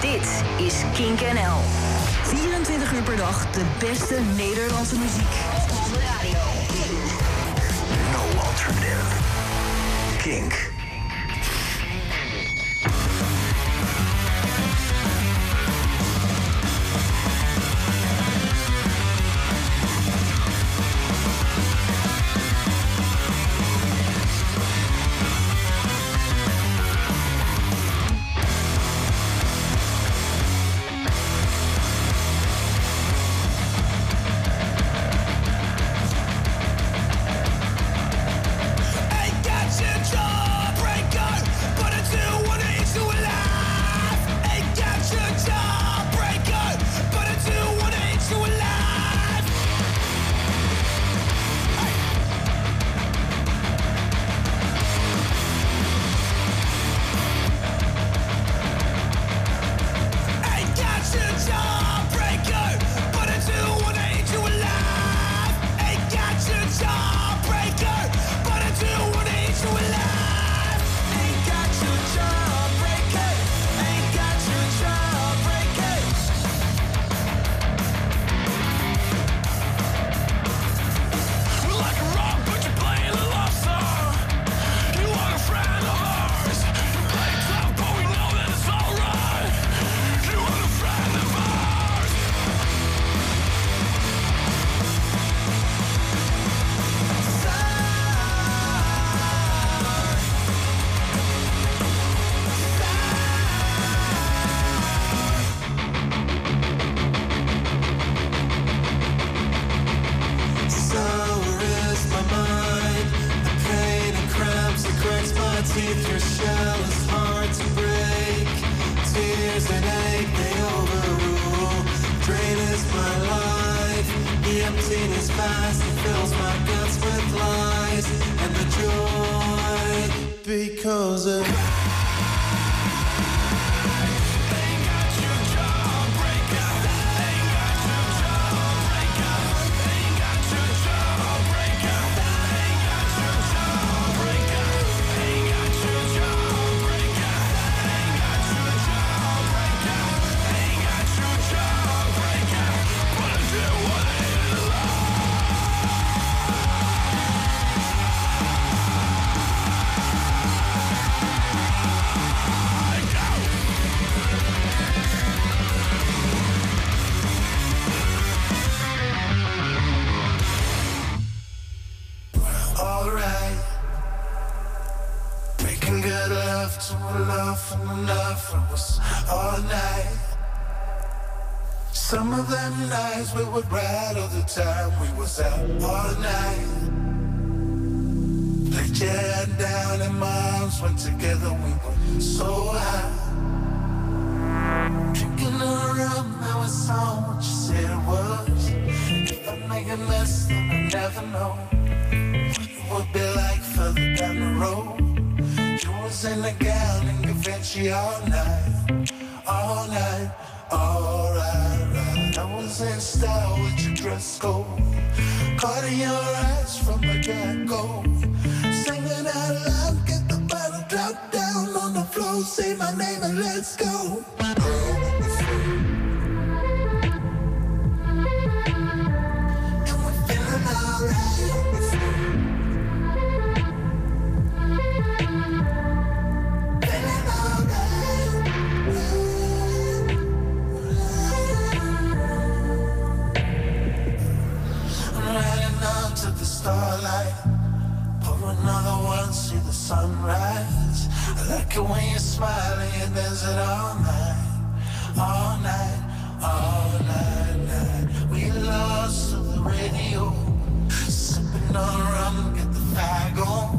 Dit is Kink NL. 24 uur per dag de beste Nederlandse muziek. Op de radio. No alternative. Kink. Nights we would ride all the time. We was out all night. Your head down and my arms went together. We were so high. Drinking around, now it's on what you said it was. If I make a mess, then I never know what it would be like further down the road. You was in a gown and Givenchy all night, all night, all right. I was in style with your dress code, caught in your eyes from the get-go. Singing out loud, get the bottle drop down on the floor, say my name and let's go. Starlight. Pour another one, see the sunrise. I like it when you smile and you it all night, all night, all night, night. We lost to the radio, sipping on rum, get the fire going,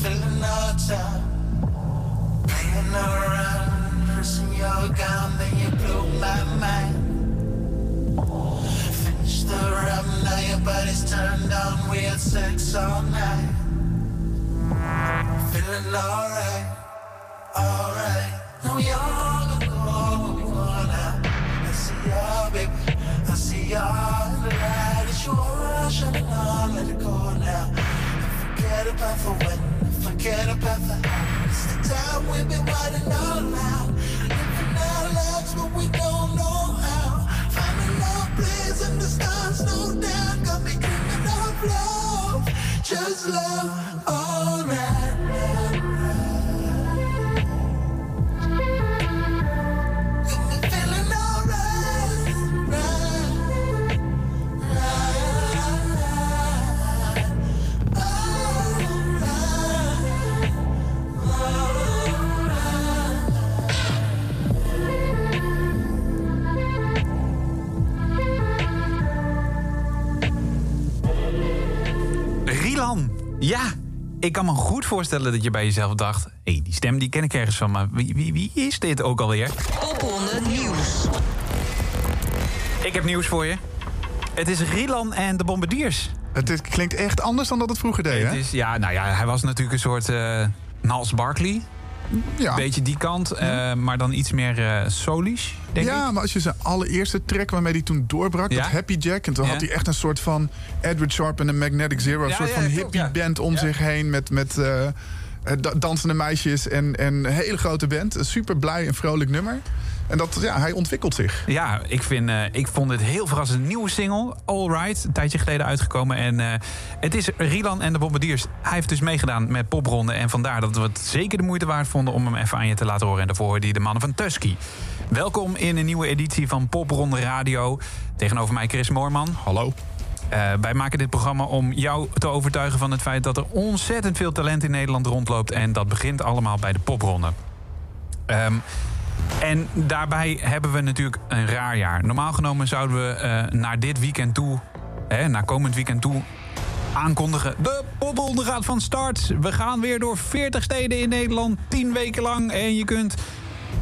filling our time, playing around, dressing your gown, then you blew my mind. Finish the Everybody's turned on, we had sex all night. Feeling alright, alright. Now we all gonna go where we wanna. I see y'all, baby, I see y'all tonight. It's your aura shining on, let it go now. And forget about the when, forget about the how. It's the time we've been waiting all out. Living our lives, but we don't know how. Finding our place in the stars, no doubt love, just love all night. Ik kan me goed voorstellen dat je bij jezelf dacht... hé, hey, die stem die ken ik ergens van, maar wie, wie, wie is dit ook alweer? Popronde Nieuws. Ik heb nieuws voor je. Het is Rilan en de Bombardiers. Het is- klinkt echt anders dan dat het vroeger deed, Het hè? is, ja, nou ja, hij was natuurlijk een soort eh Nals Barkley. Ja. Beetje die kant, eh, maar dan iets meer eh solish, denk ja, ik. maar als je zijn allereerste track waarmee hij toen doorbrak, Ja? dat Happy Jack. En toen Ja. had hij echt een soort van Edward Sharp en de Magnetic Zero. Een soort van hippie band om zich heen met, met eh, eh, da- dansende meisjes en, en een hele grote band. Een super blij en vrolijk nummer. En dat, ja, hij ontwikkelt zich. Ja, ik, vind, eh, ik vond het heel verrassend. Een nieuwe single, All Right, een tijdje geleden uitgekomen. En eh, het is Rilan en de Bombardiers. Hij heeft dus meegedaan met popronde. En vandaar dat we het zeker de moeite waard vonden om hem even aan je te laten horen. En daarvoor je de mannen van Tusky. Welkom in een nieuwe editie van Popronde Radio. Tegenover mij Chris Moorman. Hallo. Eh, wij maken dit programma om jou te overtuigen van het feit dat er ontzettend veel talent in Nederland rondloopt. En dat begint allemaal bij de popronde. Ehm, en daarbij hebben we natuurlijk een raar jaar. Normaal genomen zouden we eh, naar dit weekend toe, hè, naar komend weekend toe, aankondigen. De popronde gaat van start. We gaan weer door 40 steden in Nederland, 10 weken lang. En je kunt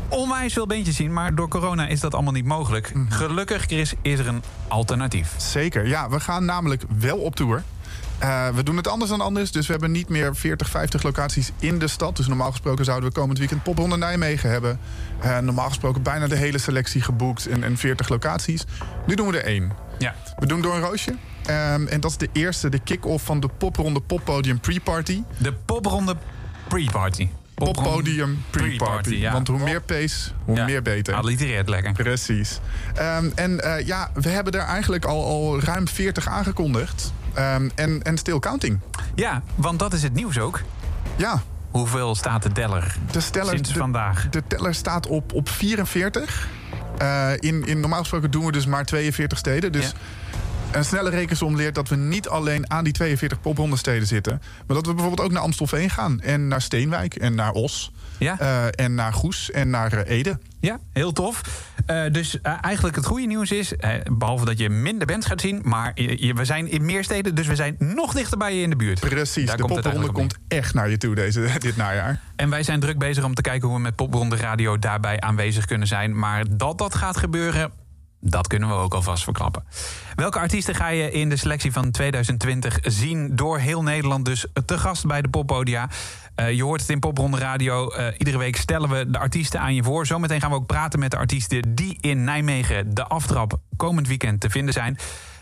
onwijs veel beentjes zien. Maar door corona is dat allemaal niet mogelijk. Gelukkig, Chris, is er een alternatief. Zeker. Ja, we gaan namelijk wel op tour. Eh, we doen het anders dan anders. Dus we hebben niet meer 40, 50 locaties in de stad. Dus normaal gesproken zouden we komend weekend Popronde Nijmegen hebben. Eh, normaal gesproken bijna de hele selectie geboekt en, en 40 locaties. Nu doen we er één. Ja. We doen door een roosje. Ehm, en dat is de eerste, de kick-off van de Popronde Poppodium Pre-Party. De popronde pre-party. Poppodium Pre-Party. ja. Want hoe meer pace, hoe Ja. meer beter. Allitereert lekker. Precies. Ehm, en eh, ja, we hebben er eigenlijk al, al ruim 40 aangekondigd. Ehm, en, en still counting. Ja, want dat is het nieuws ook. Ja, Hoeveel staat de teller de, steller, sinds de, vandaag? de teller staat op, op 44. Eh, in, in, normaal gesproken doen we dus maar 42 steden. Dus Ja. een snelle rekensom leert dat we niet alleen aan die 42 pophondensteden zitten. Maar dat we bijvoorbeeld ook naar Amstelveen gaan. En naar Steenwijk en naar Os. Ja? eh, en naar Goes en naar eh, Ede. Ja, heel tof. Eh, dus eigenlijk het goede nieuws is, eh, behalve dat je minder bands gaat zien, maar je- je- we zijn in meer steden, dus we zijn nog dichter bij je in de buurt. Precies, Daar de komt popronde komt echt naar je toe deze, dit najaar. En wij zijn druk bezig om te kijken hoe we met Popronde Radio daarbij aanwezig kunnen zijn. Maar dat dat gaat gebeuren, dat kunnen we ook alvast verklappen. Welke artiesten ga je in de selectie van 2020 zien door heel Nederland? Dus te gast bij de poppodia. Eh, je hoort het in Popronde Radio. Eh, iedere week stellen we de artiesten aan je voor. Zometeen gaan we ook praten met de artiesten die in Nijmegen de aftrap komend weekend te vinden zijn.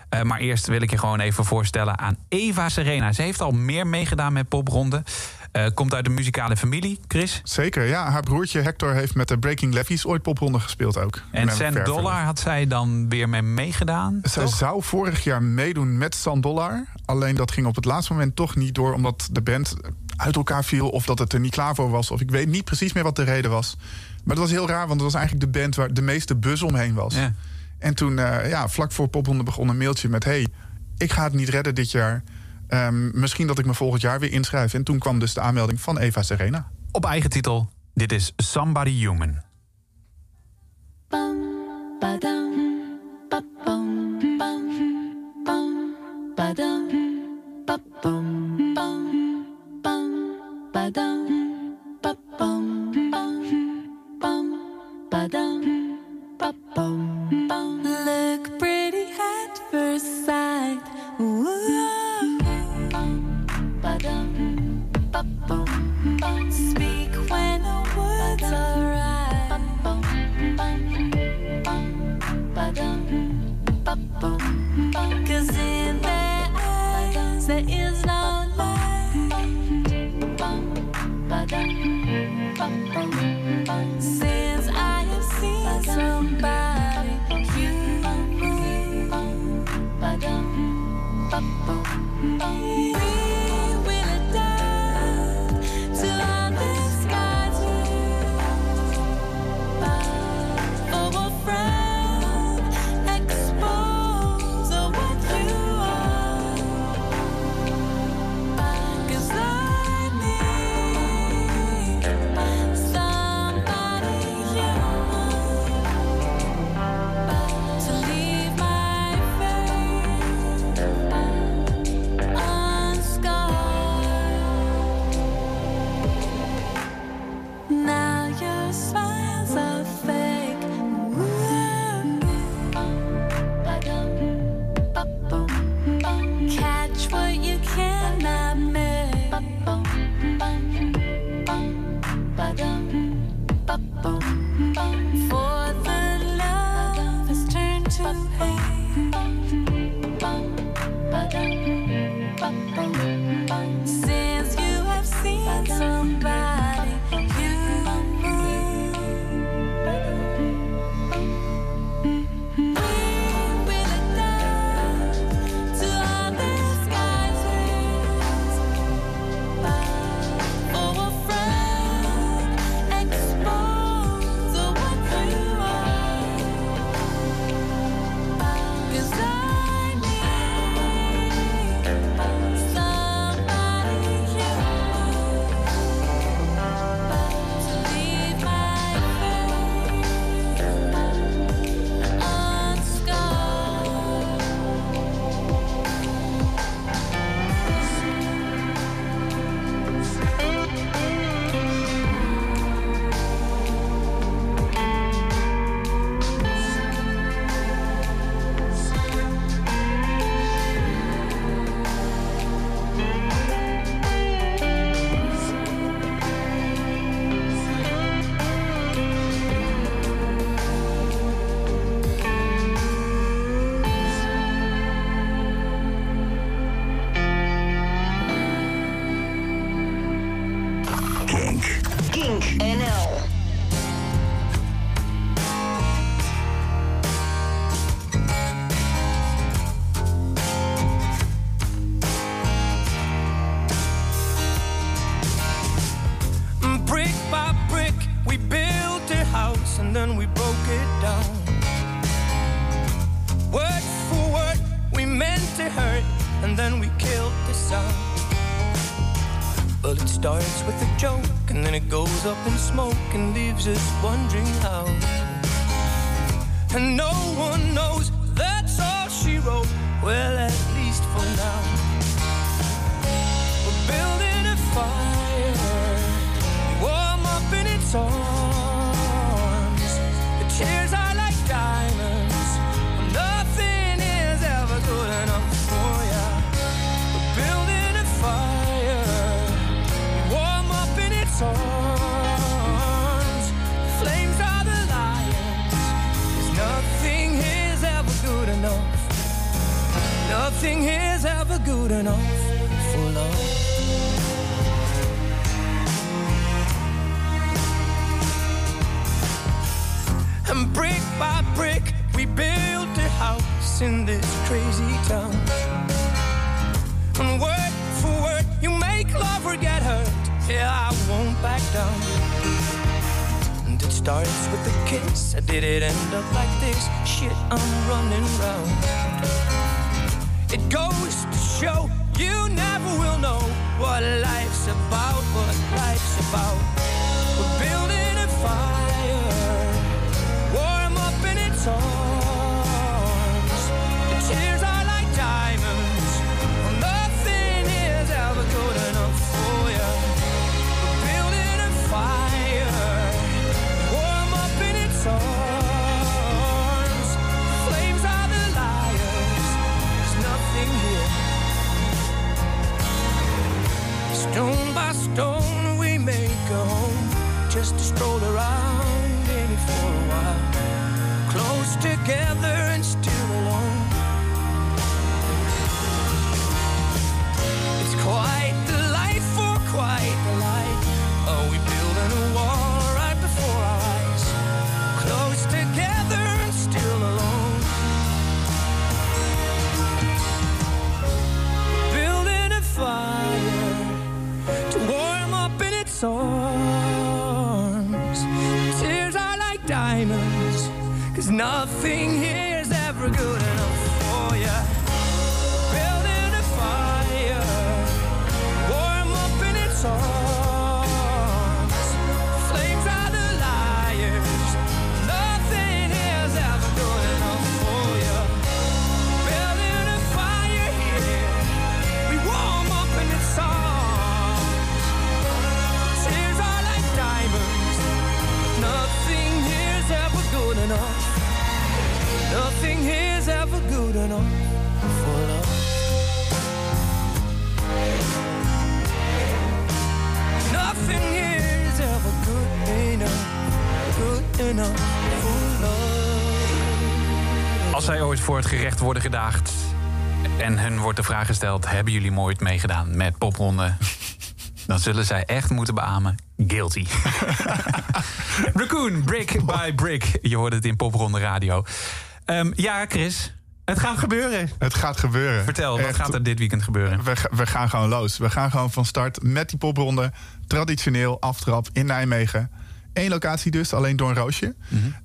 Eh, maar eerst wil ik je gewoon even voorstellen aan Eva Serena. Ze heeft al meer meegedaan met popronde. Eh, komt uit een muzikale familie, Chris. Zeker, ja. Haar broertje Hector heeft met de Breaking Levies ooit popronde gespeeld ook. En Verver. Dollar had zij dan weer mee meegedaan. Zij toch? zou vorig jaar meedoen met San Dollar. Alleen dat ging op het laatste moment toch niet door... omdat de band uit elkaar viel of dat het er niet klaar voor was. Of ik weet niet precies meer wat de reden was. Maar dat was heel raar, want het was eigenlijk de band... waar de meeste buzz omheen was. Ja. En toen, eh, ja, vlak voor popronde begon een mailtje met... hey, ik ga het niet redden dit jaar. Ehm, misschien dat ik me volgend jaar weer inschrijf. En toen kwam dus de aanmelding van Eva Serena. Op eigen titel. Dit is Somebody Human. look pretty at first sight Whoa. Speak when the words are right. Cause in their eyes there is no light. Since I have seen somebody, you. End up like this? Shit, I'm running round. It goes to show you never will know what life's about, what life's about. We're building a fire, just to stroll around it for a while. Close together nothing Nothing here's ever good enough for love. Nothing here's ever good enough. Good enough for love. Als zij ooit voor het gerecht worden gedaagd en hun wordt de vraag gesteld: hebben jullie nooit meegedaan met popronde? Dan zullen zij echt moeten beamen. Guilty. Raccoon, brick by brick. Je hoort het in popronde radio. Ehm, ja, Chris, het gaat gebeuren. Het gaat gebeuren. Vertel, wat gaat er dit weekend gebeuren? We, we gaan gewoon los. We gaan gewoon van start met die popronde. Traditioneel aftrap in Nijmegen. Eén locatie dus, alleen door een roosje.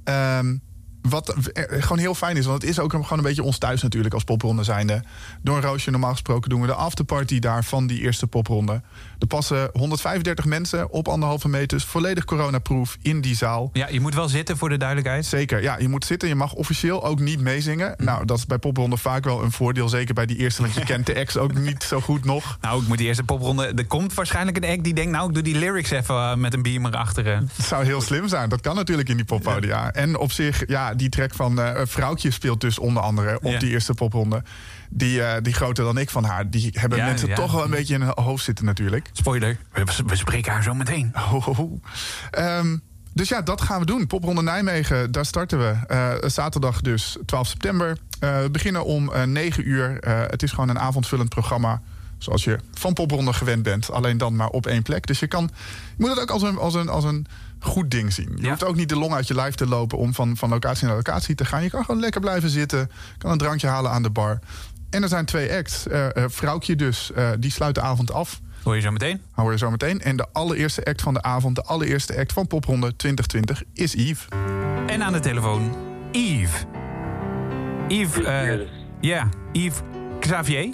Ehm, wat gewoon heel fijn is, want het is ook gewoon een beetje ons thuis natuurlijk als popronde zijnde. Door een roosje, normaal gesproken doen we de afterparty daar van die eerste popronde. Er passen 135 mensen op anderhalve meters, volledig coronaproof in die zaal. Ja, je moet wel zitten voor de duidelijkheid. Zeker, ja. Je moet zitten. Je mag officieel ook niet meezingen. Nou, dat is bij popronde vaak wel een voordeel. Zeker bij die eerste, want je kent de ex ook niet zo goed nog. Nou, ik moet die eerste popronde. Er komt waarschijnlijk een act die denkt: Nou, ik doe die lyrics even eh, met een beamer achteren. Het zou heel slim zijn. Dat kan natuurlijk in die poppodia. En op zich, ja, die track van eh Vrouwtje speelt dus onder andere op Ja. die eerste popronde. Die, eh, die groter dan ik van haar. Die hebben Ja, mensen ja. toch wel een beetje in hun hoofd zitten natuurlijk. Spoiler, we, we spreken haar zo meteen. Ho, ho, ho. Ehm, dus ja, dat gaan we doen. Popronde Nijmegen, daar starten we. Eh, zaterdag dus 12 september. Eh, we beginnen om eh 9 uur. Het is gewoon een avondvullend programma. Zoals je van Popronde gewend bent. Alleen dan maar op één plek. Dus je, kan, je moet het ook als een, als een, als een goed ding zien. Je Ja. hoeft ook niet de long uit je lijf te lopen... om van, van locatie naar locatie te gaan. Je kan gewoon lekker blijven zitten. Kan een drankje halen aan de bar. En er zijn twee acts. Eh eh, Vrouwtje dus, eh, die sluit de avond af. Hoor je zo meteen? Hoor je zo meteen. En de allereerste act van de avond, de allereerste act van Popronde 2020 is Yves. En aan de telefoon Yves. Yves, eh, ja, Yves Xavier.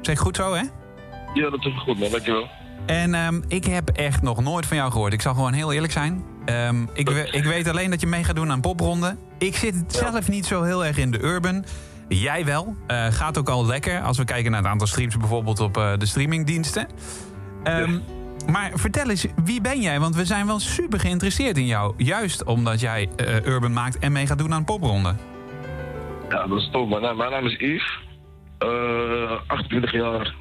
Zeg goed zo, hè? Ja, dat is goed, man. Dankjewel. En ehm, ik heb echt nog nooit van jou gehoord. Ik zal gewoon heel eerlijk zijn. Ehm, ik, ik weet alleen dat je mee gaat doen aan popronde. Ik zit zelf niet zo heel erg in de urban. Jij wel. Eh, gaat ook al lekker als we kijken naar het aantal streams bijvoorbeeld op eh, de streamingdiensten. Ehm, Maar vertel eens, wie ben jij? Want we zijn wel super geïnteresseerd in jou. Juist omdat jij eh, urban maakt en mee gaat doen aan popronde. Ja, dat is top, man. Nou, mijn naam is Yves. Eh 28 jaar.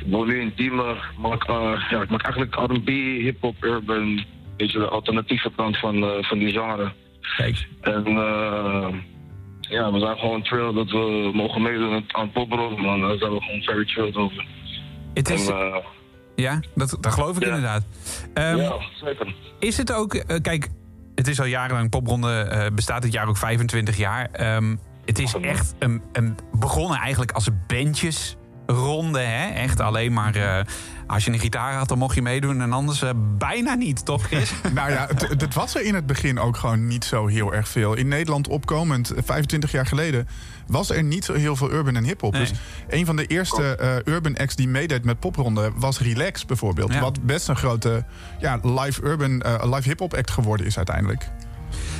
Ik woon nu in Diemer. Maak, ja, ik maak eigenlijk R&B, hip-hop, urban. Weet je, de alternatieve kant van, van die genre. Kijk. En ja, we zijn gewoon chill dat we mogen meedoen aan popronde, man. Daar zijn we gewoon very chill over. Het is, En, eh, ja, dat, dat geloof ik Ja. inderdaad. Ehm, ja, zeker. Is het ook, eh, kijk, het is al jarenlang popronde, eh, bestaat dit jaar ook 25 jaar. Ehm, het is echt een, een, begonnen eigenlijk als bandjesronde, hè? Echt alleen maar, eh, als je een gitaar had, dan mocht je meedoen en anders eh, bijna niet, toch Chris? Nou ja, het, het was er in het begin ook gewoon niet zo heel erg veel. In Nederland opkomend, eh, 25 jaar geleden, was er niet zo heel veel urban en hip-hop. Nee. Dus een van de eerste eh, urban acts die meedeed met popronde was Relax bijvoorbeeld. Ja. Wat best een grote ja, live urban, eh, live hip-hop act geworden is uiteindelijk.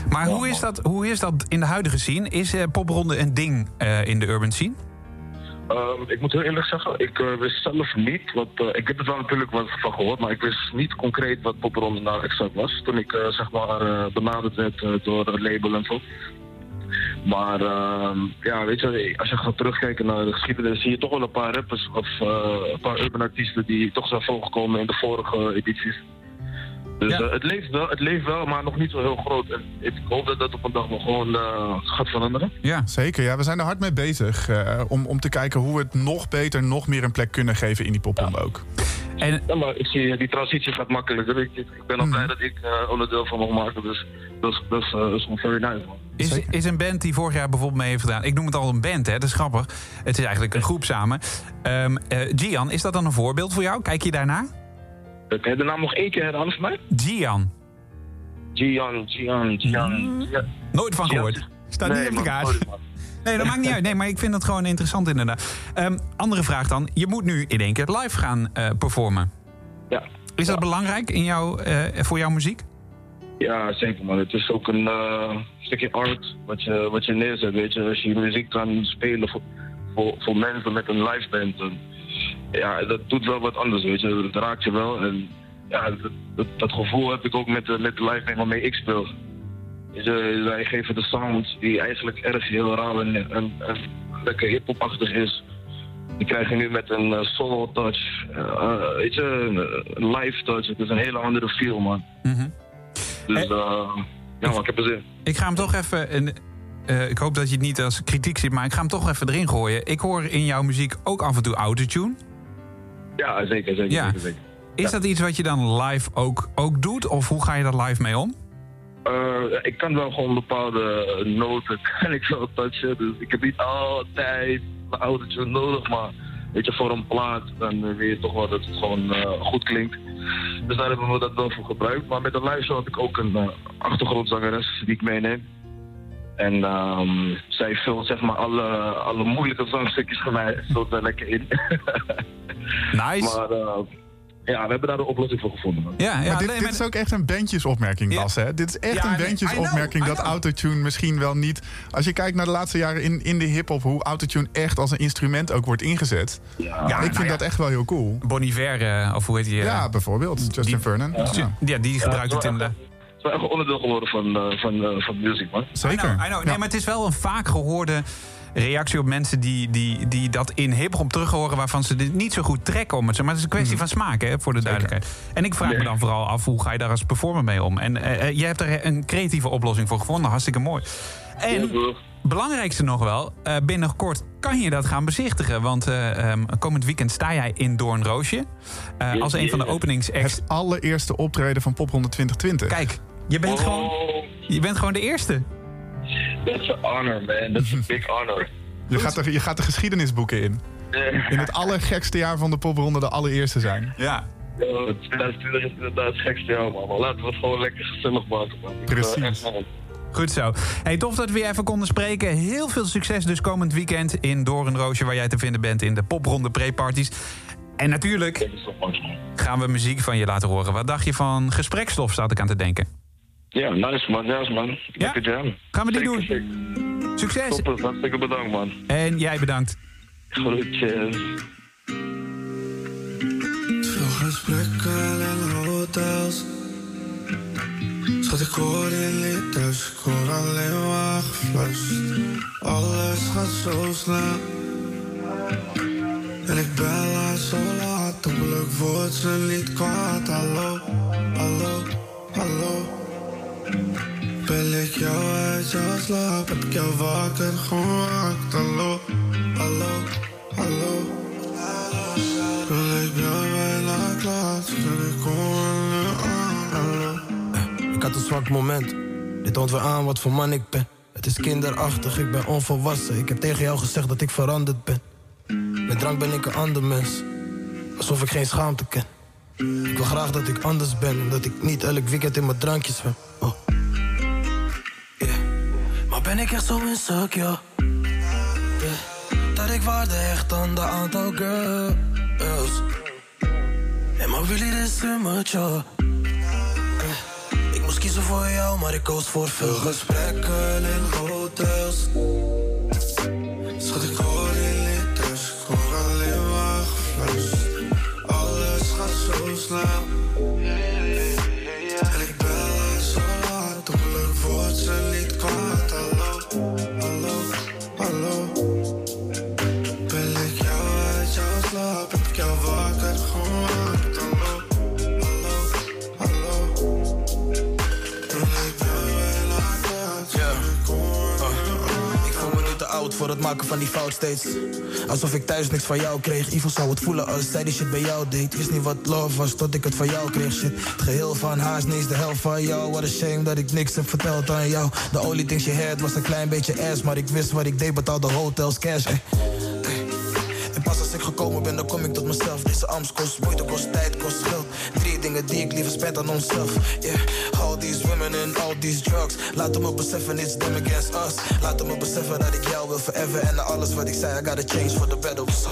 Maar hoe is, dat, hoe is dat in de huidige scene? Is eh, popronde een ding eh, in de urban scene? Ehm, ik moet heel eerlijk zeggen, ik eh, wist zelf niet, wat, eh, ik heb er wel natuurlijk wat van gehoord, maar ik wist niet concreet wat popronde nou exact was. Toen ik eh, zeg maar benaderd werd door het label en zo. Maar ehm, ja, weet je, als je gaat terugkijken naar de geschiedenis, zie je toch wel een paar rappers of een paar urban artiesten die toch zijn voorgekomen in de vorige edities. Dus Ja. eh, het, leeft wel, het leeft wel, maar nog niet zo heel groot. En ik hoop dat dat op een dag nog gewoon eh, gaat veranderen. Ja. Zeker, ja, we zijn er hard mee bezig eh, om, om te kijken hoe we het nog beter, nog meer een plek kunnen geven in die popronde ook. En Ja, maar ik zie die transitie gaat makkelijker. Ik, ik ben al blij dat ik eh, onderdeel van mag maken. Dus dat is, dat is, eh, is gewoon very nice, man. is, is een band die vorig jaar bijvoorbeeld mee heeft gedaan... Ik noem het al een band, hè? Dat is grappig. Het is eigenlijk een groep samen. Ehm eh, Gian, is dat dan een voorbeeld voor jou? Kijk je daarnaar? Kan je de naam nog één keer herhalen voor mij? Gian. Gian, Gian, Gian. Ja. Nooit van gehoord. Staat niet op de kaart. Nee, dat maakt niet uit. Nee, maar ik vind het gewoon interessant inderdaad. Ehm, andere vraag dan. Je moet nu in één keer live gaan eh, performen. Ja. Is dat belangrijk in jou, eh, voor jouw muziek? ja, zeker man. Het is ook een eh, stukje art wat je, wat je neerzet. Weet je. Als je muziek kan spelen voor, voor, voor mensen met een live band. dan- ja, dat doet wel wat anders. Weet je. Dat raakt je wel. En ja, dat, dat, dat gevoel heb ik ook met, de- met de live band waarmee ik speel. Wij geven de sound die eigenlijk erg heel raar en, en, en lekker hip-hopachtig is. Die krijg je nu met een eh, solo touch. eh, eh, weet je, een, een live touch. Het is een hele andere feel, man. Mhm. Dus Eh, eh, ja, maar ik heb er zin. Ik ga hem toch even... en, eh, ik hoop dat je het niet als kritiek ziet, maar ik ga hem toch even erin gooien. Ik hoor in jouw muziek ook af en toe autotune. Ja, zeker, zeker, Ja. zeker, zeker. Is dat iets wat je dan live ook, ook doet? Of hoe ga je daar live mee om? Eh, ik kan wel gewoon bepaalde noten kan ik wel touchen. Dus ik heb niet altijd een autootje nodig, maar weet je, voor een plaat dan weet je toch wel dat het gewoon eh, goed klinkt. Dus daar hebben we dat wel voor gebruikt. Maar met de live show heb ik ook een achtergrondzangeres die ik meeneem. En ehm, zij vult zeg maar alle, alle moeilijke zangstukjes voor mij zo er lekker in. Nice. maar eh, ja, we hebben daar een oplossing voor gevonden. man. ja, ja maar dit, nee, dit maar- is ook echt een bandjesopmerking, Ja. Bas. Hè? Dit is echt Ja, een bandjesopmerking dat autotune misschien wel niet... Als je kijkt naar de laatste jaren in, in de hip-hop, hoe autotune echt als een instrument ook wordt ingezet. Ja, ik vind nou ja. dat echt wel heel cool. Bon Iver, eh, of hoe heet die? eh, Ja, bijvoorbeeld. Justin die- Vernon. Ja. ja, die gebruikt het inderdaad. Een onderdeel geworden van, eh, van, eh, van muziek, man. Zeker. I know, I know. Nee, Ja. maar het is wel een vaak gehoorde reactie op mensen die, die, die dat in hip-hop terug horen... waarvan ze dit niet zo goed trekken om het. zo- Maar het is een kwestie van smaak, hè, voor de duidelijkheid. En ik vraag me dan vooral af, hoe ga je daar als performer mee om? En eh, jij hebt er een creatieve oplossing voor gevonden. Hartstikke mooi. En belangrijkste nog wel, eh, binnenkort kan je dat gaan bezichtigen. Want eh, ehm, komend weekend sta jij in Doornroosje. eh als een van de openingsacts. Het allereerste optreden van Popronde 2020. Kijk, je bent, gewoon, Oh, je bent gewoon de eerste. that's an honor, man. That's a big honor. Je gaat, er, je gaat de geschiedenisboeken in. In het allergekste jaar van de popronde de allereerste zijn. Ja. Yo, 2020 is inderdaad het gekste jaar, man. Maar laten we het gewoon lekker gezellig maken, man. Eh, Precies. Goed zo. Hey, tof dat we weer even konden spreken. Heel veel succes dus komend weekend in Doornroosje... waar jij te vinden bent in de popronde pre-parties. En natuurlijk gaan we muziek van je laten horen. Wat dacht je van gesprekstof, zat ik aan te denken. Ja, nice man, nice man. Lekker jam. Gaan we die doen. zeker. Succes. Toppers, hartstikke bedankt man. En jij bedankt. Groetjes. Veel gesprekken in hotels. Schat, ik hoor je niet thuis, ik hoor alleen maar gefluisterd. Alles gaat zo snel. En ik bel haar zo laat, hopelijk wordt ze niet kwaad. Hallo, hallo, hallo. Bel ik jou slaap, heb ik wakker gemaakt. Hallo, hallo, hallo. Wil ik jou bijna. Hallo. Ik had een zwak moment. Dit toont weer aan wat voor man ik ben. Het is kinderachtig, ik ben onvolwassen. Ik heb tegen jou gezegd dat ik veranderd ben. Met drank ben ik een ander mens. Alsof ik geen schaamte ken. Ik wil graag dat ik anders ben. en Dat ik niet elk weekend in mijn drankjes. Oh. Ben ik echt zo insecure? Yeah. Dat ik waarde hecht aan de aantal girls. En maar really this immature. Ik moest kiezen voor jou, maar ik koos voor veel Gesprekken in hotels. Schat, ik voor het maken van die fout steeds. Alsof ik thuis niks van jou kreeg. Ivo zou het voelen als zij die shit bij jou deed. Wist niet wat love was tot ik het van jou kreeg. Shit, het geheel van haar is niet de helft van jou. What a shame dat ik niks heb verteld aan jou. The only thing she had was een klein beetje ass. Maar ik wist wat ik deed, betaalde hotels cash. ey. Ey. En pas als ik gekomen ben, dan kom ik tot mezelf. Deze angst kost spend aan onszelf. Yeah, all these women and all these drugs. Laat me beseffen, it's them against us. Laat me beseffen dat ik jou wil forever. En na alles wat ik zei, I gotta change for the better. So.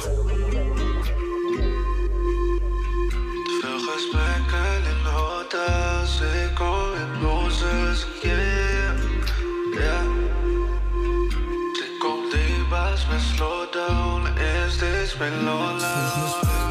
Veel gesprekken in hotels, ik kom in roses, yeah, yeah. Baas met slow down, is dit mijn Lola? Veel gesprekken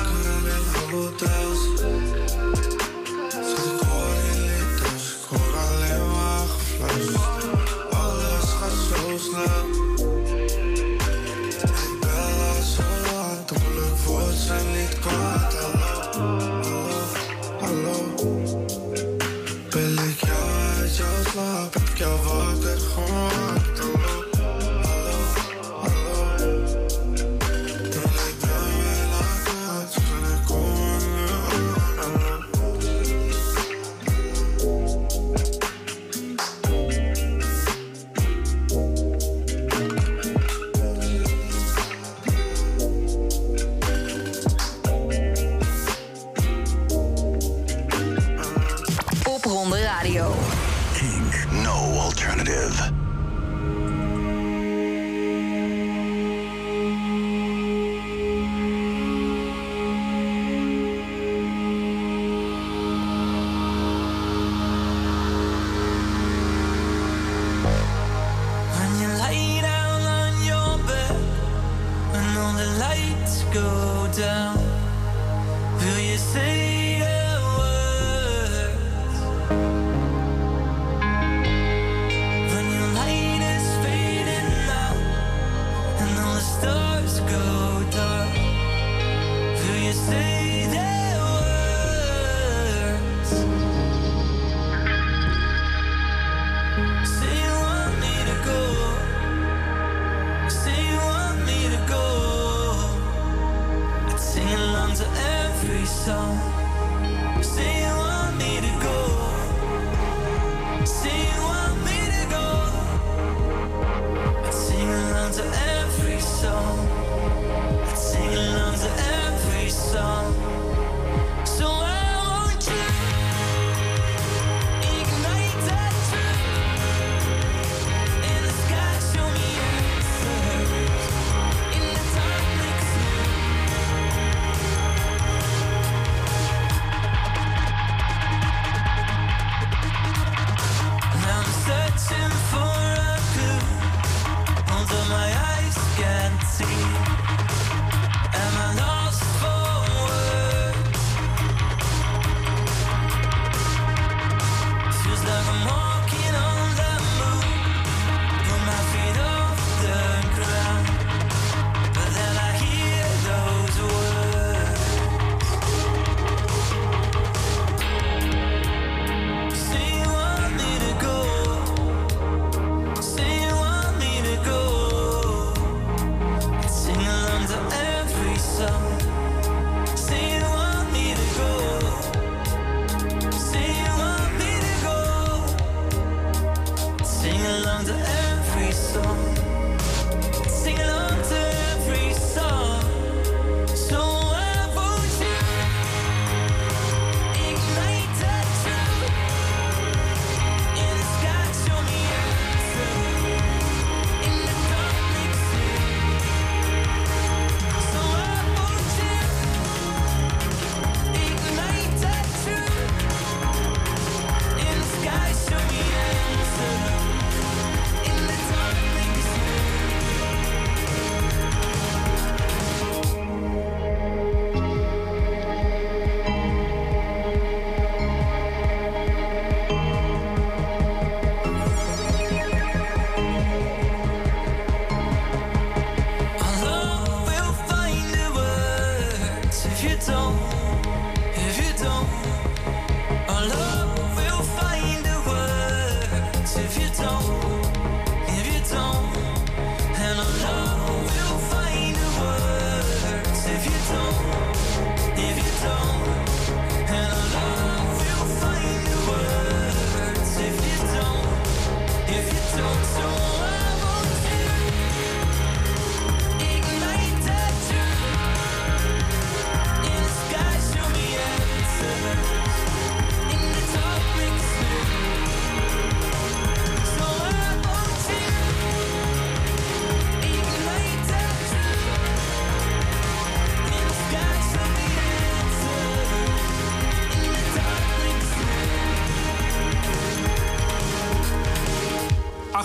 can't see.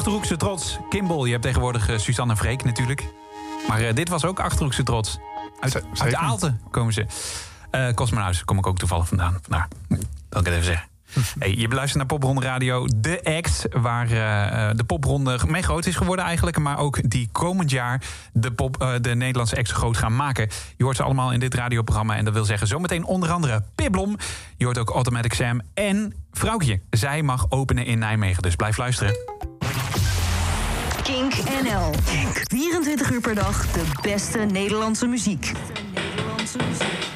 Achterhoekse trots. Kimball, je hebt tegenwoordig eh, Suzanne Freek natuurlijk. Maar eh, dit was ook Achterhoekse trots. Uit, uit zeker. Aalten komen ze. Cosmonauts kom ik ook toevallig vandaan. Vandaar dat ik het even zeg. Hey, je beluistert naar Popronde Radio, de act... waar de popronde mee groot is geworden eigenlijk... maar ook die komend jaar de, pop, de Nederlandse acts groot gaan maken. Je hoort ze allemaal in dit radioprogramma... en dat wil zeggen zometeen onder andere Piblom. Je hoort ook Automatic Sam en Vrouwtje. Zij mag openen in Nijmegen, dus blijf luisteren. Kink NL. 24 uur per dag de beste Nederlandse muziek. You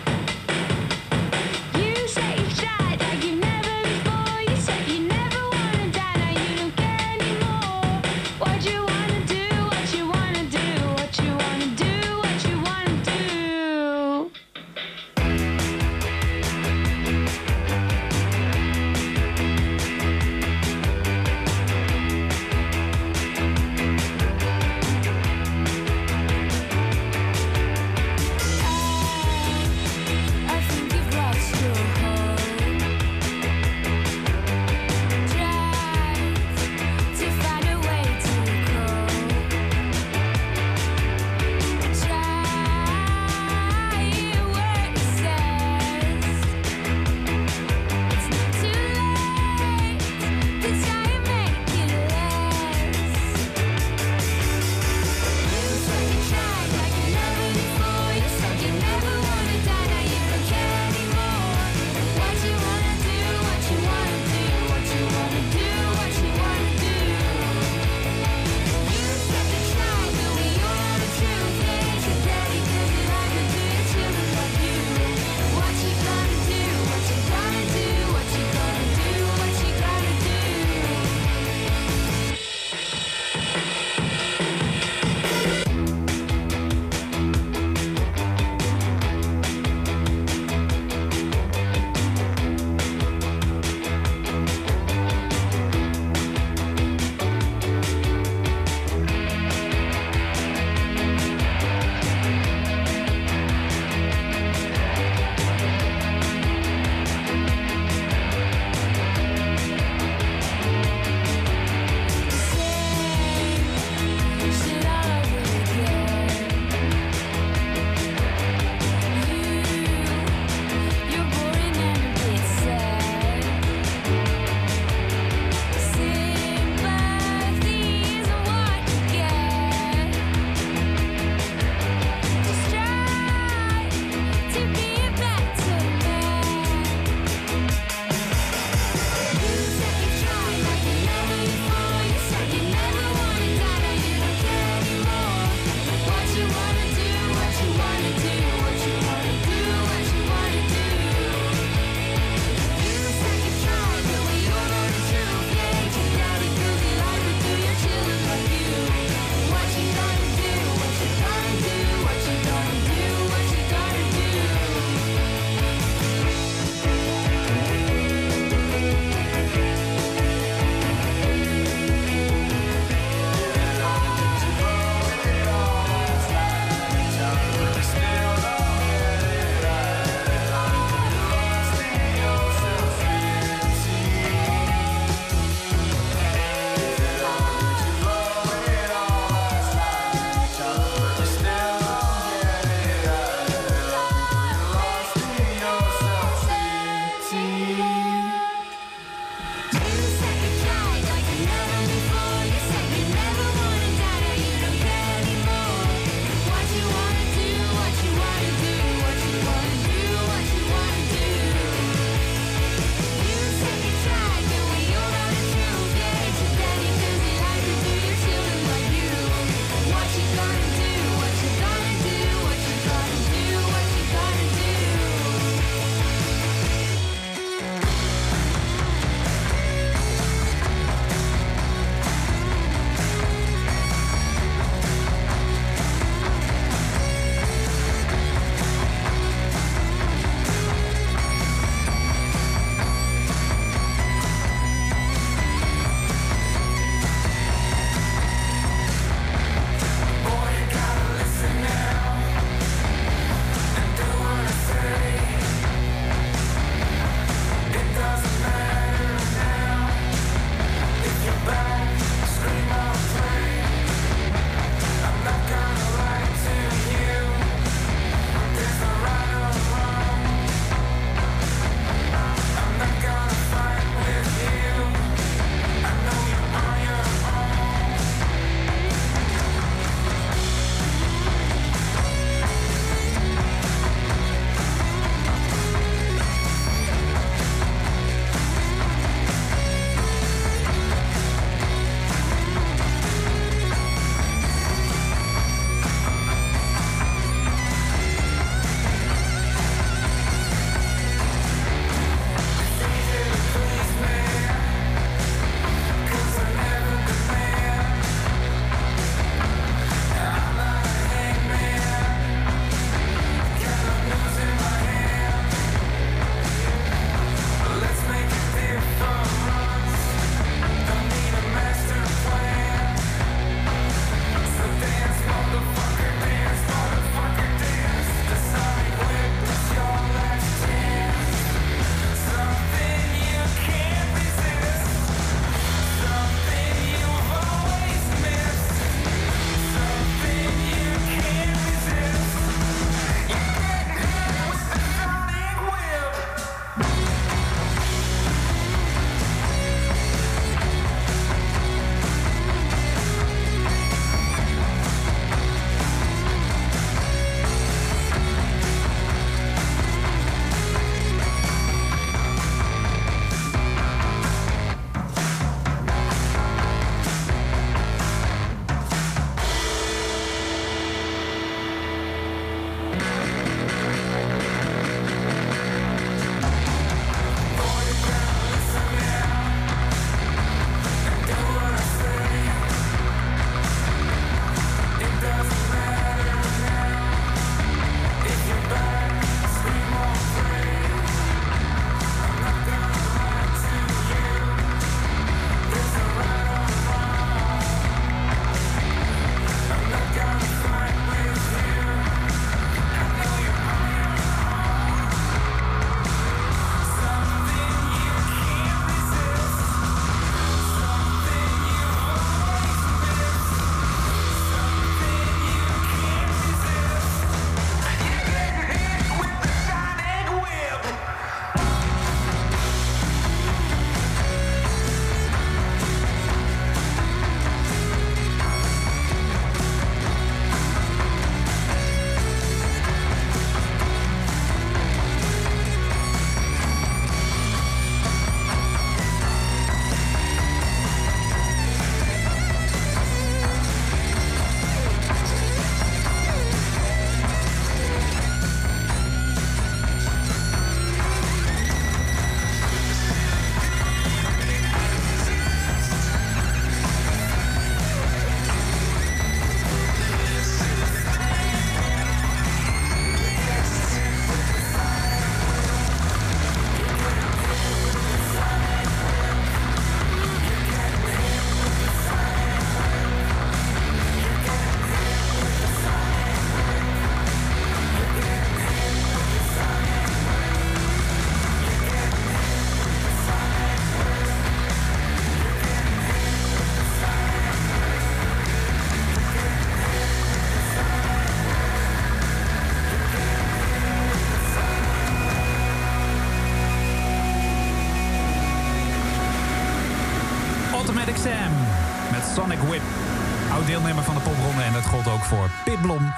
Pitblom.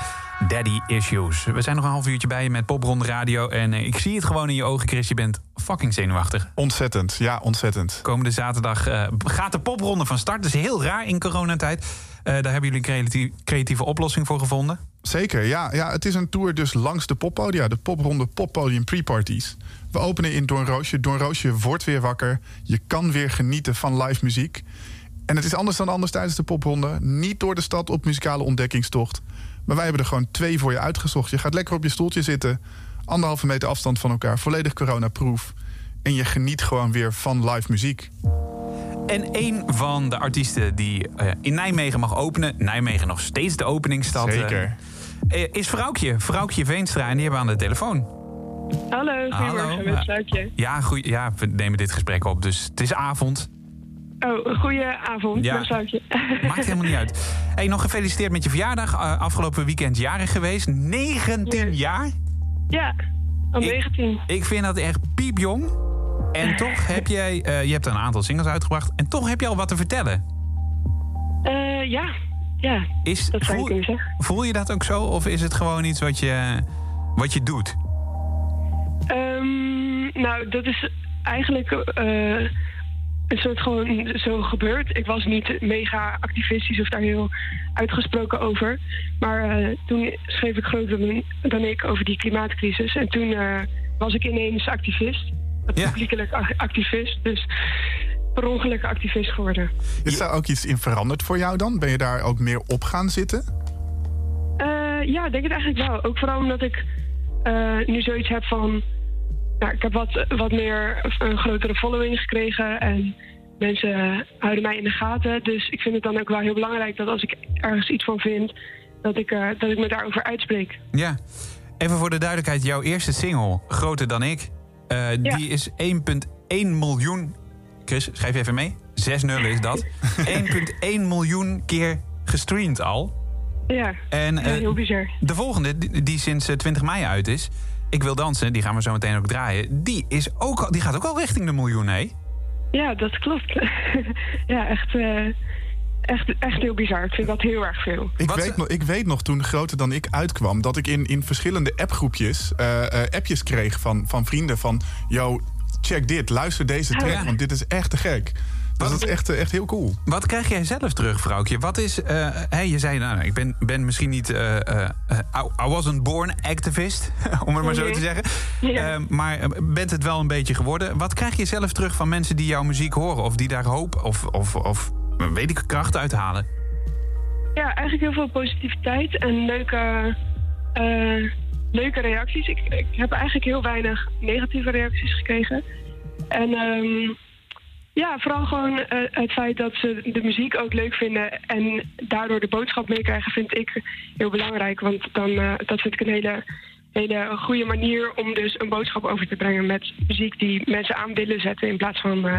Daddy Issues. We zijn nog een half uurtje bij je met Popronde Radio. En eh, ik zie het gewoon in je ogen, Chris. Je bent fucking zenuwachtig. Ontzettend, ja, ontzettend. Komende zaterdag eh, gaat de popronde van start. Dat is heel raar in coronatijd. Eh, daar hebben jullie een creatie- creatieve oplossing voor gevonden. Zeker, ja, ja. Het is een tour dus langs de poppodia. De popronde poppodium pre-parties. We openen in Doornroosje. Doornroosje wordt weer wakker. Je kan weer genieten van live muziek. En het is anders dan anders tijdens de popronde. Niet door de stad op muzikale ontdekkingstocht. Maar wij hebben er gewoon twee voor je uitgezocht. Je gaat lekker op je stoeltje zitten. Anderhalve meter afstand van elkaar. Volledig coronaproof. En je geniet gewoon weer van live muziek. En een van de artiesten die eh, in Nijmegen mag openen... Nijmegen nog steeds de openingsstad... eh, Zeker. eh, is Vrouwtje, Vrouwtje Veenstra. En die hebben we aan de telefoon. Hallo, goedemorgen Hallo. met. Ja, goeie, ja, we nemen dit gesprek op. Dus het is avond. Oh, goeie avond Ja. Maakt helemaal niet uit. Hey, nog gefeliciteerd met je verjaardag. Eh, afgelopen weekend jarig geweest. 19 jaar? Ja, al Ik- 19. Ik vind dat echt piepjong. En toch heb jij... eh, je hebt een aantal singles uitgebracht. En toch heb je al wat te vertellen. Eh, ja, ja, Is, dat voel, zeggen. voel je dat ook zo? Of is het gewoon iets wat je, wat je doet? Ehm, nou, dat is eigenlijk een soort gewoon zo gebeurd. Ik was niet mega activistisch of daar heel uitgesproken over. Maar eh, toen schreef ik groter dan, ik over die klimaatcrisis. En toen eh, was ik ineens activist. Ja. Publiekelijk ac- activist. Dus per ongeluk activist geworden. Is daar ook iets in veranderd voor jou dan? Ben je daar ook meer op gaan zitten? Eh, ja, ik denk het eigenlijk wel. Ook vooral omdat ik nu zoiets heb van... Nou, ik heb wat, wat meer een grotere following gekregen en mensen houden mij in de gaten. Dus ik vind het dan ook wel heel belangrijk dat als ik ergens iets van vind, dat ik, eh, dat ik me daarover uitspreek. Ja. Even voor de duidelijkheid. Jouw eerste single, Groter dan ik... eh, Ja. die is 1,1 miljoen... Chris, schrijf even mee. 6 nullen is dat. 1,1 miljoen keer gestreamd al. Ja, En eh, heel bizar. de volgende, die, die sinds eh, 20 mei uit is... Ik wil dansen, die gaan we zo meteen ook draaien. Die, is ook, al- die gaat ook al richting de miljoen, hè? Ja, dat klopt. ja, echt, eh, echt, echt heel bizar. Ik vind dat heel erg veel. Ik Wat- weet, nog, ik weet nog toen Groter dan ik uitkwam... dat ik in, in verschillende appgroepjes eh, eh, appjes kreeg van, van vrienden van... yo, check dit, luister deze track, Ja. want dit is echt te gek. Dus dat is echt, eh, echt heel cool. Wat krijg jij zelf terug, vrouwtje? Wat is. eh hè, je zei, nou, ik ben, ben misschien niet. eh, eh, eh, I, wasn't born activist, om het maar zo Mhm. te zeggen. Ja. Eh, maar bent het wel een beetje geworden. Wat krijg je zelf terug van mensen die jouw muziek horen? Of die daar hoop of, of, of weet ik, kracht uithalen? Ja, eigenlijk heel veel positiviteit en leuke, eh, leuke reacties. Ik, ik heb eigenlijk heel weinig negatieve reacties gekregen. En ehm, ja, vooral gewoon eh, het feit dat ze de muziek ook leuk vinden en daardoor de boodschap meekrijgen, vind ik heel belangrijk. Want dan, eh, dat vind ik een hele, hele goede manier om dus een boodschap over te brengen met muziek die mensen aan willen zetten in plaats van eh,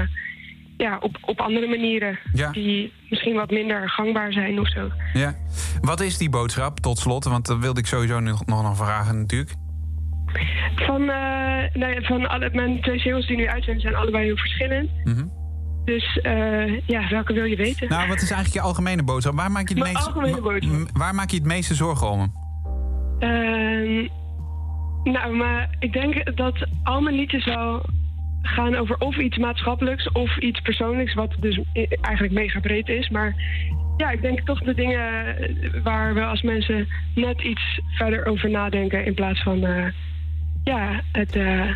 ja, op, op andere manieren Ja. die misschien wat minder gangbaar zijn of zo. Ja. Wat is die boodschap tot slot? Want dat wilde ik sowieso nog, nog nog vragen, natuurlijk. Van, nee, van alle, mijn twee singles die nu uit zijn, zijn allebei heel verschillend. Mhm. Dus eh, ja, welke wil je weten? Nou, wat is eigenlijk je algemene boodschap? Waar maak je, het wa- waar maak je het meeste zorgen om? Ehm, nou, maar ik denk dat al mijn liedjes wel gaan over of iets maatschappelijks of iets persoonlijks, wat dus eigenlijk mega breed is. Maar ja, ik denk toch de dingen waar we als mensen net iets verder over nadenken in plaats van eh, ja, het, eh,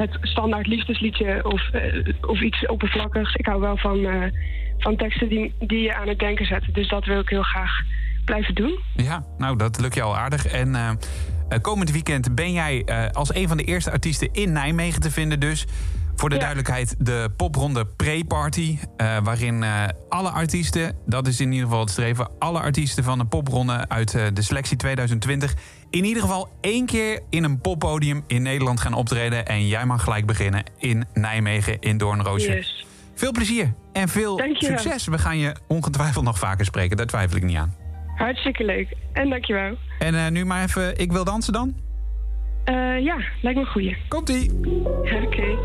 het standaard liefdesliedje of, eh, of iets oppervlakkigs. Ik hou wel van, eh, van teksten die, die je aan het denken zetten. Dus dat wil ik heel graag blijven doen. Ja, nou, dat lukt je al aardig. En eh, komend weekend ben jij als een van de eerste artiesten in Nijmegen te vinden dus. Voor de Ja. duidelijkheid, de popronde pre-party. eh, waarin eh, alle artiesten, dat is in ieder geval het streven... alle artiesten van de popronde uit eh, de selectie 2020... in ieder geval één keer in een poppodium in Nederland gaan optreden. En jij mag gelijk beginnen in Nijmegen, in Doornroosje. Yes. Veel plezier en veel Dankjewel. succes. We gaan je ongetwijfeld nog vaker spreken, daar twijfel ik niet aan. Hartstikke leuk. En dankjewel. En nu maar even, ik wil dansen dan. Ja, lijkt me een goeie. Komt-ie. Oké.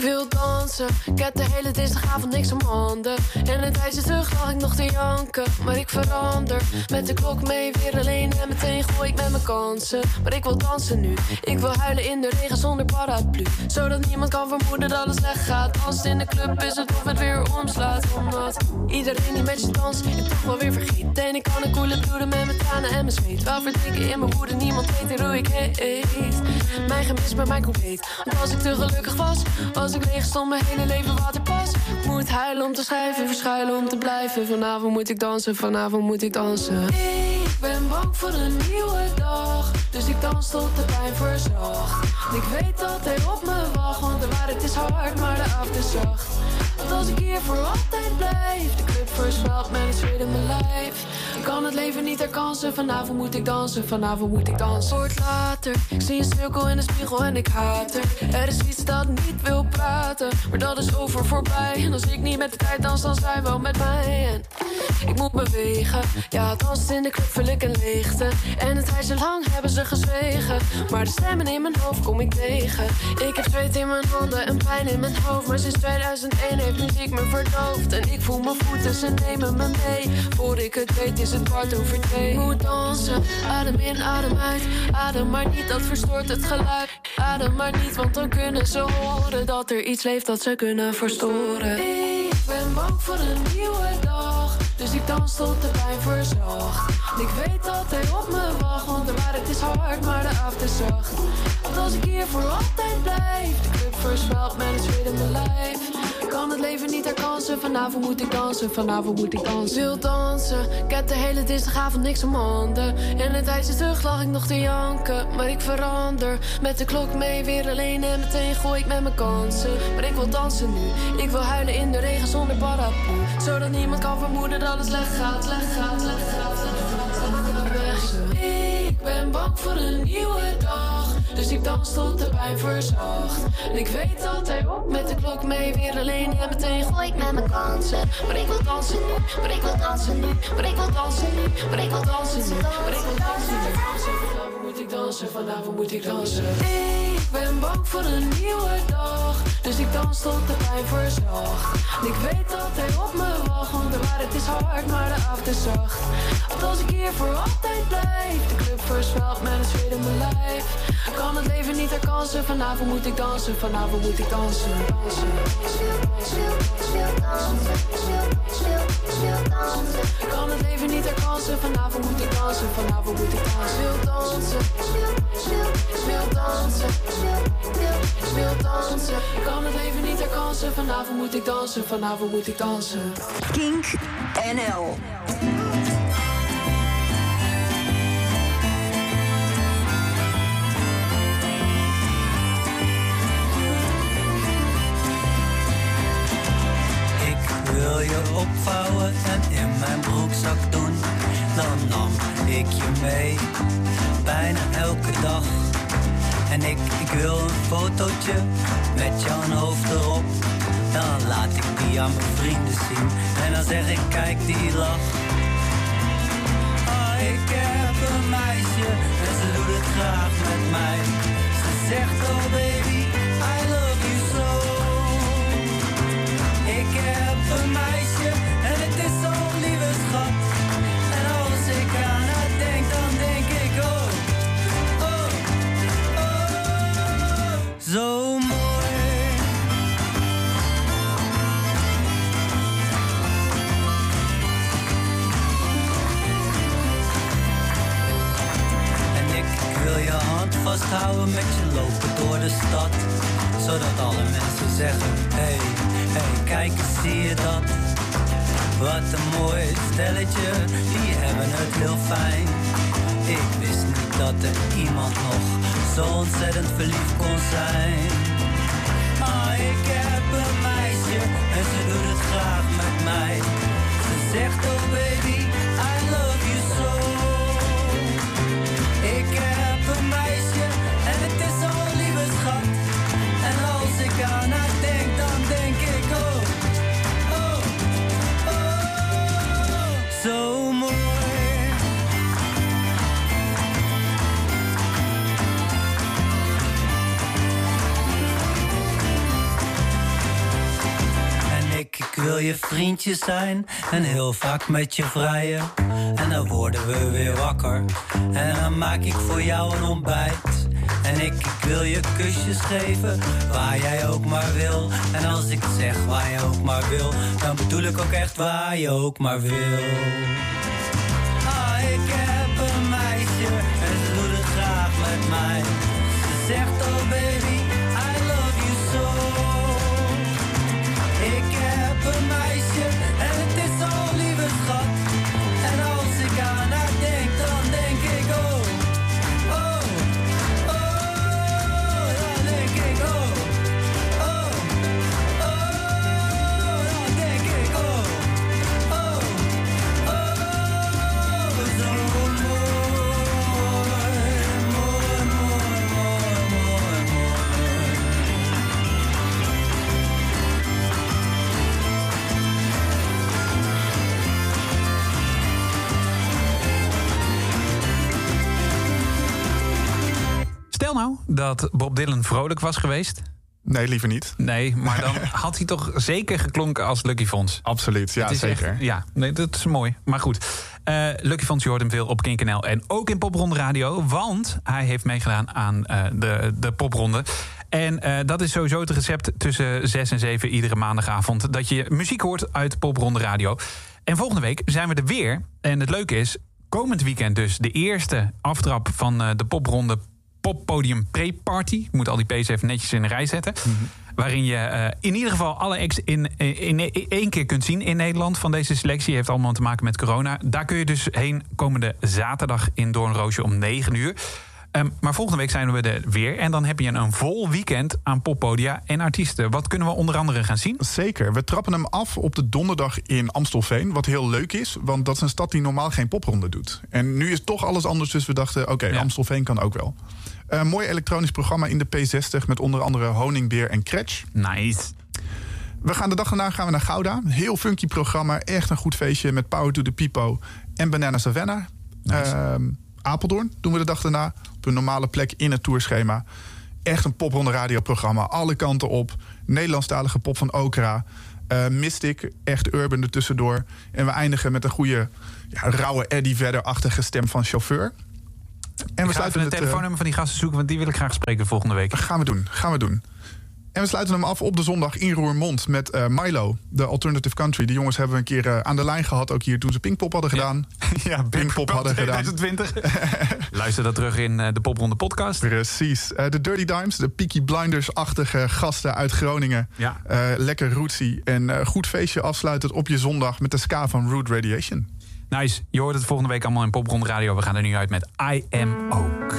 Ik wil dansen, ik heb de hele dinsdagavond niks om handen. En een tijdje terug lag ik nog te janken, maar ik verander. Met de klok mee, weer alleen en meteen gooi ik met mijn kansen. Maar ik wil dansen nu, ik wil huilen in de regen zonder paraplu. Zodat niemand kan vermoeden dat het slecht gaat. Als in de club is het of het weer omslaat. Omdat iedereen die met je danst, ik toch wel weer vergeet. En ik kan een koele bloeden met mijn tranen en mijn zweet. Wel verdrinken in mijn woede, niemand weet hoe ik heet. Mijn gemis, maar mijn compleet. Want als ik te gelukkig was, als ik leeg stond, mijn hele leven waterpas. Moet huilen om te schrijven, verschuilen om te blijven. Vanavond moet ik dansen, vanavond moet ik dansen. Ik ben bang voor een nieuwe dag, dus ik dans tot de pijn verzacht. Ik weet dat hij op me wacht, want de waarheid is hard, maar de avond is zacht. Want als ik hier voor altijd blijf, de club versmelt met het zweet in mijn lijf. Ik kan het leven niet herkansen, vanavond moet ik dansen, vanavond moet ik dansen. Wordt later, ik zie een cirkel in de spiegel en ik haat er. Er is iets dat niet wil praten, maar dat is over voorbij. En als ik niet met de tijd dans, dan zij wel met mij. Moet bewegen, ja, dansen in de club vul ik een leegte. En het tijdje lang hebben ze gezwegen, maar de stemmen in mijn hoofd kom ik tegen. Ik heb zweet in mijn handen en pijn in mijn hoofd, maar sinds 2001 heeft muziek me verdoofd. En ik voel mijn voeten, ze nemen me mee. Voor ik het weet is het kwart over twee. Ik moet dansen, adem in, adem uit. Adem maar niet, dat verstoort het geluid. Adem maar niet, want dan kunnen ze horen dat er iets leeft dat ze kunnen verstoren. Ik ben bang voor een nieuwe dag, dus ik dans tot de pijn verzacht. Ik weet dat hij op me wacht, want de waarheid is hard, maar de avond is zacht. Want als ik hier voor altijd blijf, de club versmelt met het in mijn lijf. Ik kan het leven niet herkansen, vanavond moet ik dansen, vanavond moet ik dansen. Wil dansen, ik heb de hele dinsdagavond niks om handen. En een tijdje terug lag ik nog te janken, maar ik verander. Met de klok mee, weer alleen en meteen gooi ik met mijn kansen. Maar ik wil dansen nu, ik wil huilen in de regen zonder paraplu. Zodat niemand kan vermoeden dat het slecht gaat, slecht gaat, slecht gaat. Ik ben bang voor een nieuwe dag, dus ik dans tot de pijn verzacht. En ik weet dat hij op met de klok mee, weer alleen en meteen gooi ik met mijn kansen. Maar ik wil dansen nu, maar ik wil dansen nu, maar ik wil dansen nu, maar ik wil dansen nu, maar ik wil dansen nu. Vanavond moet ik dansen, vanavond moet ik dansen. Ben bang voor een nieuwe dag, dus ik dans tot de pijn verzacht. En ik weet dat hij op me wacht, want de waarheid is hard, maar de avond is zacht. Want als ik hier voor altijd blijf, de club versmelt met het zweet in mijn lijf. Ik kan het leven niet herkansen, vanavond moet ik dansen, vanavond moet ik dansen. dansen. Ik kan het vanavond moet ik dansen, vanavond moet ik dansen. Wil dansen, wil dansen, wil dansen. Ik kan het leven niet herkansen, vanavond moet ik dansen, vanavond moet ik dansen. Kink NL. Ik wil je opvouwen en in mijn broekzak doen. Dan nam ik je mee, bijna elke dag. En ik, ik wil een fotootje met jouw hoofd erop. Dan laat ik die aan mijn vrienden zien. En dan zeg ik, kijk die lach. Oh, ik heb een meisje en ze doet het graag met mij. Ze zegt, oh baby, I love you so. Ik heb een meisje vasthouden met je lopen door de stad. Zodat alle mensen zeggen, hey, hey, kijk eens, zie je dat? Wat een mooi stelletje, die hebben het heel fijn. Ik wist niet dat er iemand nog zo ontzettend verliefd kon zijn. Ah, ik heb een meisje en ze doet het graag met mij. Ze zegt, wil je vriendje zijn en heel vaak met je vrijen. En dan worden we weer wakker en dan maak ik voor jou een ontbijt. En ik, ik wil je kusjes geven, waar jij ook maar wil. En als ik zeg waar je ook maar wil, dan bedoel ik ook echt waar je ook maar wil. Dat Bob Dylan vrolijk was geweest. Nee, liever niet. Nee, maar dan had hij toch zeker geklonken als Lucky Fons. Absoluut, ja zeker. echt- ja, nee, dat is mooi. Maar goed, eh, Lucky Fons, je hoort hem veel op Kink.nl en ook in Popronde Radio. Want hij heeft meegedaan aan eh, de, de Popronde. En eh, dat is sowieso het recept tussen 6 en 7 iedere maandagavond. Dat je muziek hoort uit Popronde Radio. En volgende week zijn we er weer. En het leuke is, komend weekend dus de eerste aftrap van de Popronde Poppodium Pre-Party. Ik moet al die P's even netjes in een rij zetten. Waarin je eh, in ieder geval alle acts in, in, in één keer kunt zien in Nederland van deze selectie. Heeft allemaal te maken met corona. Daar kun je dus heen komende zaterdag in Doornroosje om 9 uur. Ehm, maar volgende week zijn we er weer. En dan heb je een vol weekend aan poppodia en artiesten. Wat kunnen we onder andere gaan zien? Zeker. We trappen hem af op de donderdag in Amstelveen. Wat heel leuk is, want dat is een stad die normaal geen popronde doet. En nu is toch alles anders, dus we dachten... oké, Amstelveen kan ook wel. Een mooi elektronisch programma in de P60... met onder andere Honingbeer en Kretsch. Nice. We gaan de dag daarna gaan we naar Gouda. Heel funky programma, echt een goed feestje... met Power to the Pipo en Banana Savannah. Ehm, Apeldoorn doen we de dag daarna. Op een normale plek in het tourschema. Echt een popronde radioprogramma. Alle kanten op. Nederlandstalige pop van Okra. Eh, Mystic, echt urban ertussendoor. En we eindigen met een goede, ja, rauwe Eddie Vedder-achtige stem van chauffeur. En we sluiten het eh, telefoonnummer van die gasten zoeken, want die wil ik graag spreken volgende week. Gaan we doen, gaan we doen. En we sluiten hem af op de zondag in Roermond met eh, Milo, de Alternative Country. Die jongens hebben we een keer eh, aan de lijn gehad, ook hier toen ze Pinkpop hadden gedaan. Ja, Pinkpop hadden gedaan. 2020. Luister dat terug in eh, de Popronde podcast. Precies. De Dirty Dimes, de Peaky Blinders-achtige gasten uit Groningen. Ja. Lekker rootsy en goed feestje afsluitend op je zondag met de ska van Root Radiation. Nice. Je hoort het volgende week allemaal in Popronde Radio. We gaan er nu uit met I Am Ook.